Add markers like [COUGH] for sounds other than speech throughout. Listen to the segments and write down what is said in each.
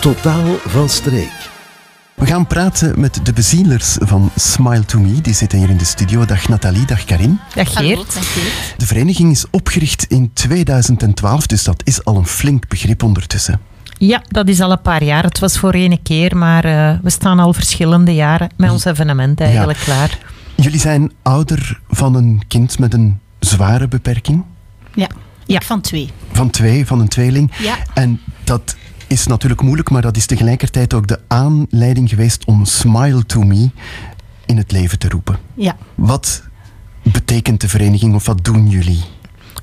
Totaal van streek. We gaan praten met de bezielers van Smile to Me. Die zitten hier in de studio. Dag Nathalie, dag Karin. Dag Geert. dag Geert. De vereniging is opgericht in 2012, dus dat is al een flink begrip ondertussen. Ja, dat is al een paar jaar. Het was voor één keer, maar eh, we staan al verschillende jaren met ons evenement eigenlijk klaar. Jullie zijn ouder van een kind met een zware beperking. Ja. Ja. van twee. Van twee, van een tweeling. Ja. En dat is natuurlijk moeilijk, maar dat is tegelijkertijd ook de aanleiding geweest om Smile to Me in het leven te roepen. Ja. Wat betekent de vereniging of wat doen jullie?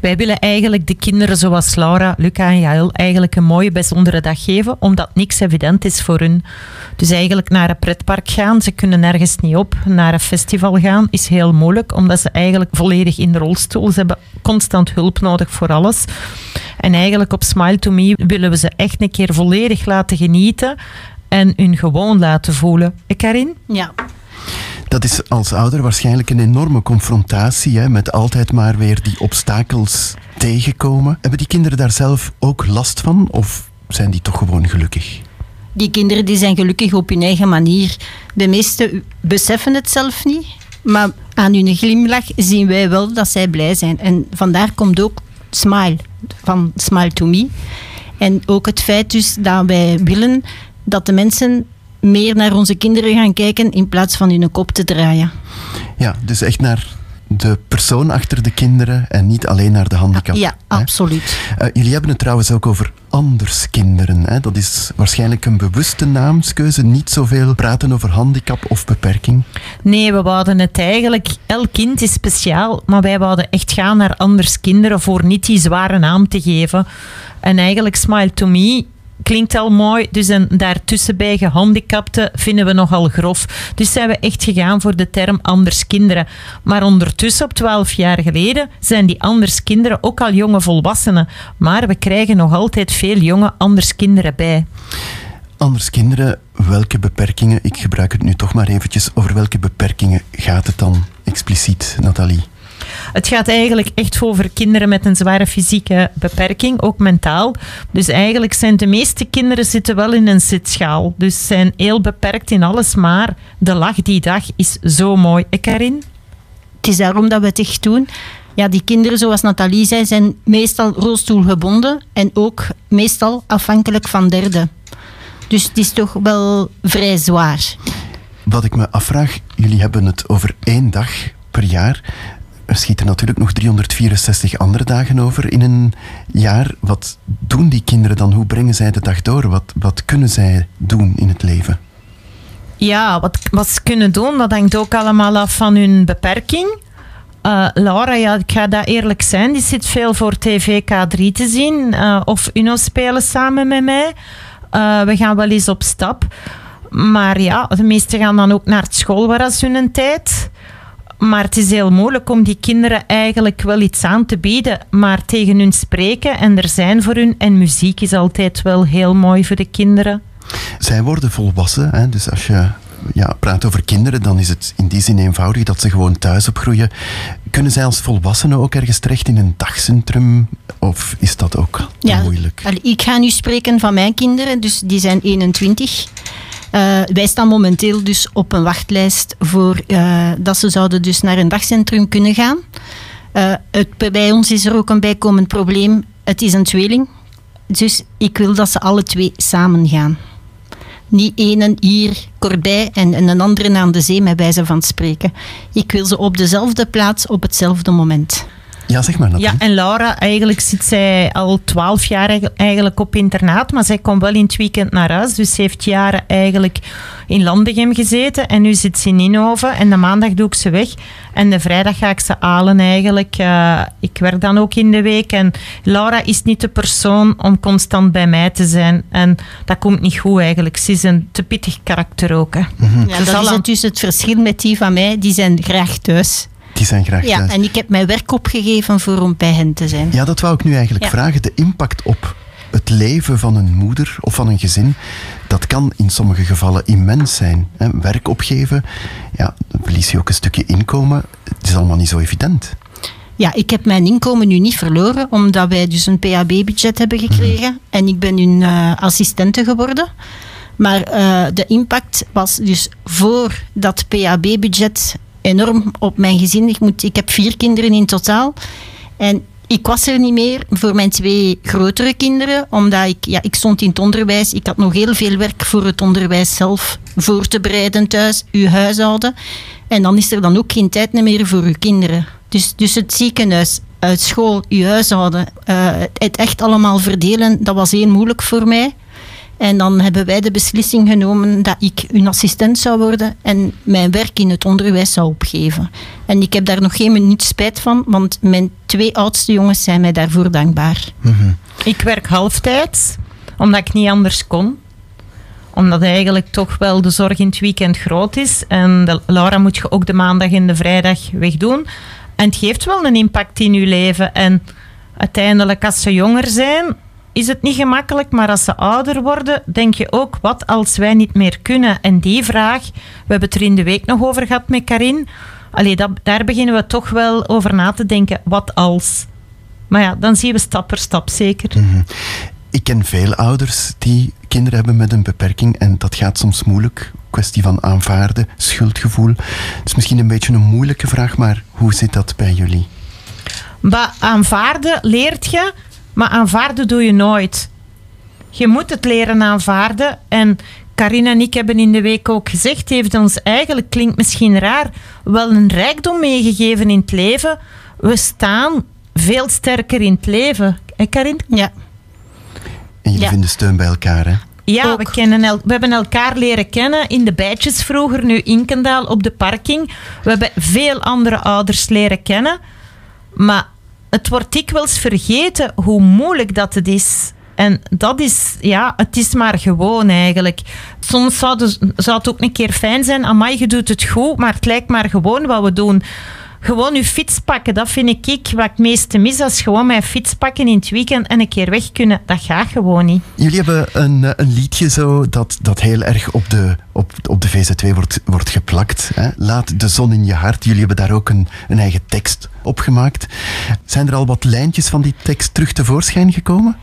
Wij willen eigenlijk de kinderen zoals Laura, Luca en Jael eigenlijk een mooie bijzondere dag geven, omdat niks evident is voor hun. Dus eigenlijk naar een pretpark gaan, ze kunnen nergens niet op. Naar een festival gaan is heel moeilijk, omdat ze eigenlijk volledig in de rolstoel ze hebben constant hulp nodig voor alles. En eigenlijk op Smile to Me willen we ze echt een keer volledig laten genieten en hun gewoon laten voelen. Eh, Karin? Ja. Dat is als ouder waarschijnlijk een enorme confrontatie, hè, met altijd maar weer die obstakels tegenkomen. Hebben die kinderen daar zelf ook last van of zijn die toch gewoon gelukkig? Die kinderen die zijn gelukkig op hun eigen manier. De meesten beseffen het zelf niet, maar aan hun glimlach zien wij wel dat zij blij zijn. En vandaar komt ook Smile, van Smile to Me. En ook het feit dus dat wij willen dat de mensen meer naar onze kinderen gaan kijken in plaats van hun kop te draaien. Ja, dus echt naar de persoon achter de kinderen en niet alleen naar de handicap. Ja, hè? absoluut. Eh, jullie hebben het trouwens ook over anderskinderen. Hè? Dat is waarschijnlijk een bewuste naamskeuze. Niet zoveel praten over handicap of beperking. Nee, we wouden het eigenlijk. Elk kind is speciaal, maar wij wouden echt gaan naar anders kinderen voor niet die zware naam te geven. En eigenlijk Smile to Me klinkt al mooi, dus en daartussen bij gehandicapten vinden we nogal grof. Dus zijn we echt gegaan voor de term anders kinderen. Maar ondertussen, op 12 jaar geleden, zijn die anders kinderen ook al jonge volwassenen. Maar we krijgen nog altijd veel jonge anders kinderen bij. Anders kinderen, welke beperkingen, ik gebruik het nu toch maar eventjes, over welke beperkingen gaat het dan expliciet, Nathalie? Het gaat eigenlijk echt over kinderen met een zware fysieke beperking, ook mentaal. Dus eigenlijk zijn de meeste kinderen zitten wel in een zitschaal. Dus zijn heel beperkt in alles, maar de lach die dag is zo mooi. Eh, Karin? Het is daarom dat we het echt doen. Ja, die kinderen, zoals Nathalie zei, zijn meestal rolstoelgebonden en ook meestal afhankelijk van derden. Dus het is toch wel vrij zwaar. Wat ik me afvraag, jullie hebben het over één dag per jaar. Er schieten natuurlijk nog 364 andere dagen over in een jaar. Wat doen die kinderen dan? Hoe brengen zij de dag door? Wat, wat kunnen zij doen in het leven? Ja, wat, wat ze kunnen doen, dat hangt ook allemaal af van hun beperking. Eh, Laura, ja, ik ga dat eerlijk zijn, die zit veel voor tv K3 te zien. eh, of Uno spelen samen met mij. Eh, we gaan wel eens op stap. Maar ja, de meesten gaan dan ook naar school waar ze hun tijd. Maar het is heel moeilijk om die kinderen eigenlijk wel iets aan te bieden. Maar tegen hun spreken en er zijn voor hun. En muziek is altijd wel heel mooi voor de kinderen. Zij worden volwassen, hè? dus als je ja, praat over kinderen, dan is het in die zin eenvoudig dat ze gewoon thuis opgroeien. Kunnen zij als volwassenen ook ergens terecht in een dagcentrum? Of is dat ook Ja, moeilijk? Ik ga nu spreken van mijn kinderen, dus die zijn 21. Eh, wij staan momenteel dus op een wachtlijst voor eh, dat ze zouden dus naar een dagcentrum kunnen gaan. Eh, het, bij ons is er ook een bijkomend probleem. Het is een tweeling. Dus ik wil dat ze alle twee samen gaan. Niet ene hier kortbij en, en een andere aan de zee, met wijze van spreken. Ik wil ze op dezelfde plaats op hetzelfde moment. Ja, zeg maar Nathalie. Ja, en Laura, eigenlijk zit zij al twaalf jaar eigen- eigenlijk op internaat, maar zij komt wel in het weekend naar huis. Dus ze heeft jaren eigenlijk in Landegem gezeten en nu zit ze in Inhoven. En de maandag doe ik ze weg en de vrijdag ga ik ze halen eigenlijk. Eh, ik werk dan ook in de week en Laura is niet de persoon om constant bij mij te zijn. En dat komt niet goed eigenlijk. Ze is een te pittig karakter ook. Hè. Ja, Ze dat is dus het verschil met die van mij. Die zijn graag thuis. Die zijn graag Ja, thuis. en ik heb mijn werk opgegeven voor om bij hen te zijn. Ja, dat wou ik nu eigenlijk Ja. vragen. De impact op het leven van een moeder of van een gezin, dat kan in sommige gevallen immens zijn. Hè. Werk opgeven, ja, dan verlies je ook een stukje inkomen. Het is allemaal niet zo evident. Ja, ik heb mijn inkomen nu niet verloren, omdat wij dus een PAB-budget hebben gekregen. En ik ben nu uh, assistente geworden. Maar uh, de impact was dus voor dat PAB-budget enorm op mijn gezin. Ik, moet, ik heb vier kinderen in totaal. En ik was er niet meer voor mijn twee grotere kinderen, omdat ik, ja, ik stond in het onderwijs. Ik had nog heel veel werk voor het onderwijs zelf voor te bereiden thuis, uw huishouden. En dan is er dan ook geen tijd meer voor uw kinderen. Dus, dus het ziekenhuis, uit school, uw huishouden, uh, het echt allemaal verdelen, dat was heel moeilijk voor mij. En dan hebben wij de beslissing genomen dat ik hun assistent zou worden en mijn werk in het onderwijs zou opgeven. En ik heb daar nog geen minuut spijt van, want mijn twee oudste jongens zijn mij daarvoor dankbaar. Mm Ik werk halftijds, omdat ik niet anders kon omdat eigenlijk toch wel de zorg in het weekend groot is. En de, Laura moet je ook de maandag en de vrijdag wegdoen. En het geeft wel een impact in je leven. En uiteindelijk, als ze jonger zijn, is het niet gemakkelijk. Maar als ze ouder worden, denk je ook, wat als wij niet meer kunnen? En die vraag, we hebben het er in de week nog over gehad met Karin. Allee, dat, daar beginnen we toch wel over na te denken. Wat als? Maar ja, dan zien we stap per stap zeker. Mhm. Ik ken veel ouders die kinderen hebben met een beperking en dat gaat soms moeilijk. Kwestie van aanvaarden, schuldgevoel. Het is misschien een beetje een moeilijke vraag, maar hoe zit dat bij jullie? Maar aanvaarden leert je, maar aanvaarden doe je nooit. Je moet het leren aanvaarden. En Carina en ik hebben in de week ook gezegd, heeft ons eigenlijk, klinkt misschien raar, wel een rijkdom meegegeven in het leven. We staan veel sterker in het leven. Hé Karin? Ja. En jullie vinden steun bij elkaar, hè? Ja, we, kennen el we hebben elkaar leren kennen in de bijtjes vroeger, nu Inkendaal op de parking. We hebben veel andere ouders leren kennen. Maar het wordt dikwijls vergeten hoe moeilijk dat het is. En dat is, ja, het is maar gewoon eigenlijk. Soms zou, het ook een keer fijn zijn, amai, je doet het goed, maar het lijkt maar gewoon wat we doen gewoon je fiets pakken, dat vind ik wat ik meeste mis. Als gewoon mijn fiets pakken in het weekend en een keer weg kunnen, dat gaat gewoon niet. Jullie hebben een, eh, een liedje zo dat, dat heel erg op de, op, op de VZ2 wordt, wordt geplakt. Hè? Laat de zon in je hart. Jullie hebben daar ook een, een eigen tekst op gemaakt. Zijn er al wat lijntjes van die tekst terug tevoorschijn gekomen?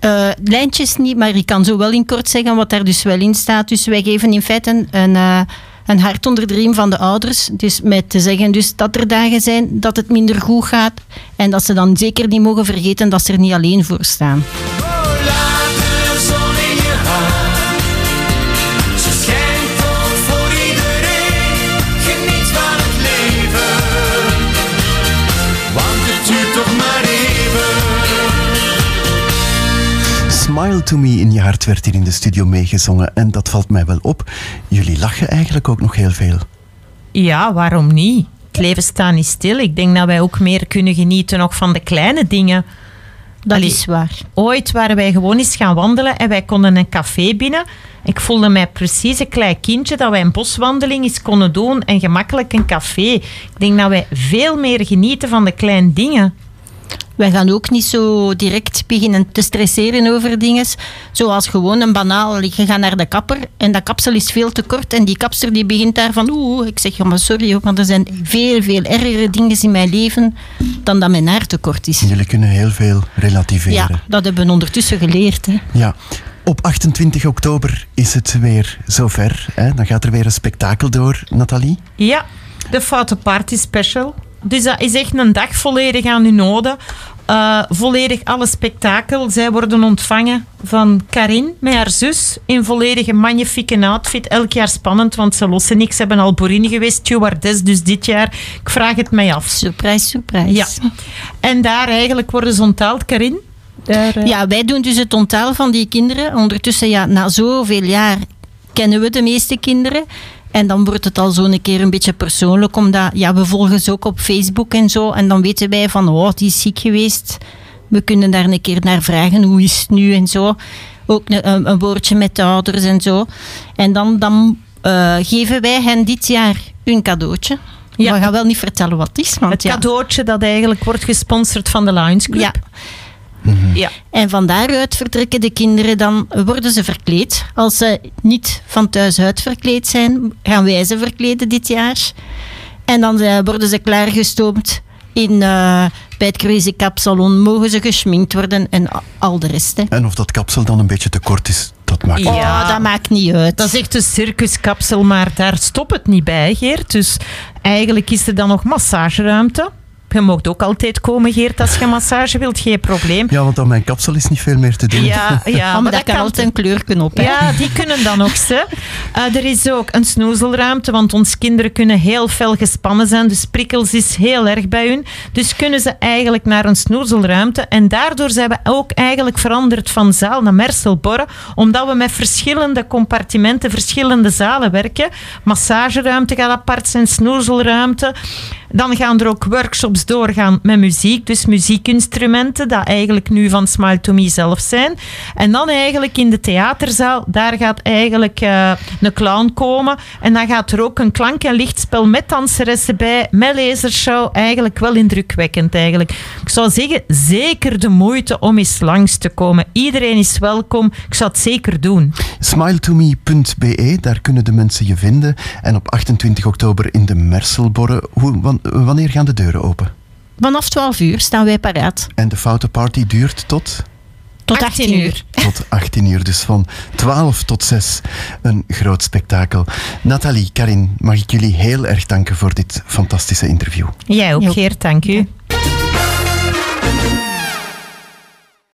Uh, lijntjes niet, maar ik kan zo wel in kort zeggen wat daar dus wel in staat. Dus wij geven in feite een... Uh, een hart onder de riem van de ouders. Dus met te zeggen dus dat er dagen zijn dat het minder goed gaat. En dat ze dan zeker niet mogen vergeten dat ze er niet alleen voor staan. Smile to Me in je hart werd hier in de studio meegezongen. En dat valt mij wel op. Jullie lachen eigenlijk ook nog heel veel. Ja, waarom niet? Het leven staat niet stil. Ik denk dat wij ook meer kunnen genieten nog van de kleine dingen. Dat is waar. Ooit waren wij gewoon eens gaan wandelen en wij konden een café binnen. Ik voelde mij precies een klein kindje dat wij een boswandeling eens konden doen en gemakkelijk een café. Ik denk dat wij veel meer genieten van de kleine dingen. Wij gaan ook niet zo direct beginnen te stresseren over dingen. Zoals gewoon een banaal. Je gaat naar de kapper en dat kapsel is veel te kort. En die kapster die begint daar van... Oeh, ik zeg, ja, maar sorry, maar er zijn veel, veel ergere dingen in mijn leven dan dat mijn haar te kort is. Jullie kunnen heel veel relativeren. Ja, dat hebben we ondertussen geleerd. Hè. Ja. Op 28 oktober is het weer zover. Hè? Dan gaat er weer een spektakel door, Nathalie. Ja, de Foute Party Special. Dus dat is echt een dag volledig aan hun noden. Uh, volledig alle spektakel. Zij worden ontvangen van Karin met haar zus in volledige magnifieke outfit. Elk jaar spannend, want ze lossen niks. Ze hebben al Borin geweest, stewardess, dus dit jaar. Ik vraag het mij af. Surprise, surprise. Ja. En daar eigenlijk worden ze onttaald, Karin. Daar, uh... Ja, wij doen dus het onttaal van die kinderen. Ondertussen, ja, na zoveel jaar kennen we de meeste kinderen. En dan wordt het al zo een keer een beetje persoonlijk, omdat ja, we volgen ze ook op Facebook en zo. En dan weten wij van, oh, die is ziek geweest. We kunnen daar een keer naar vragen, hoe is het nu en zo. Ook een, een woordje met de ouders en zo. En dan, dan uh, geven wij hen dit jaar een cadeautje. Ja. We gaan wel niet vertellen wat het is. Want het cadeautje dat eigenlijk wordt gesponsord van de Lions Club. Ja. Mhm. Ja. En van daaruit vertrekken de kinderen, dan worden ze verkleed. Als ze niet van thuis uit verkleed zijn, gaan wij ze verkleden dit jaar. En dan eh, worden ze klaargestoomd In, uh, bij het Crazy Cap Salon mogen ze geschminkt worden en al de rest. Hè. En of dat kapsel dan een beetje te kort is, dat maakt niet uit. Ja, dat maakt niet uit. Dat is echt een circuskapsel, maar daar stopt het niet bij, Geert. Dus eigenlijk is er dan nog massageruimte. Je mocht ook altijd komen, Geert, als je massage wilt, geen probleem. Ja, want aan mijn kapsel is niet veel meer te doen. Ja, ja [LAUGHS] maar, maar dat kan altijd een kleur op. Hè? Ja, die kunnen dan ook. Ze. Uh, er is ook een snoezelruimte, want onze kinderen kunnen heel fel gespannen zijn. Dus prikkels is heel erg bij hun. Dus kunnen ze eigenlijk naar een snoezelruimte. En daardoor zijn we ook eigenlijk veranderd van zaal naar Merselborre, omdat we met verschillende compartimenten, verschillende zalen werken. Massageruimte gaat apart zijn, snoezelruimte. Dan gaan er ook workshops doorgaan met muziek, dus muziekinstrumenten, dat eigenlijk nu van Smile to Me zelf zijn. En dan eigenlijk in de theaterzaal, daar gaat eigenlijk uh, een clown komen. En dan gaat er ook een klank- en lichtspel met danseressen bij, met lasershow. Eigenlijk wel indrukwekkend eigenlijk. Ik zou zeggen, zeker de moeite om eens langs te komen. Iedereen is welkom. Ik zou het zeker doen. Smiletome.be, daar kunnen de mensen je vinden. En op 28 oktober in de Merselborre. Wanneer gaan de deuren open? Vanaf 12 uur staan wij paraat. En de foutenparty duurt tot? Tot 18 uur. [LAUGHS] Tot 18 uur, dus van 12 tot 6. Een groot spektakel. Nathalie, Karin, mag ik jullie heel erg danken voor dit fantastische interview. Jij ook, Geert, dank u.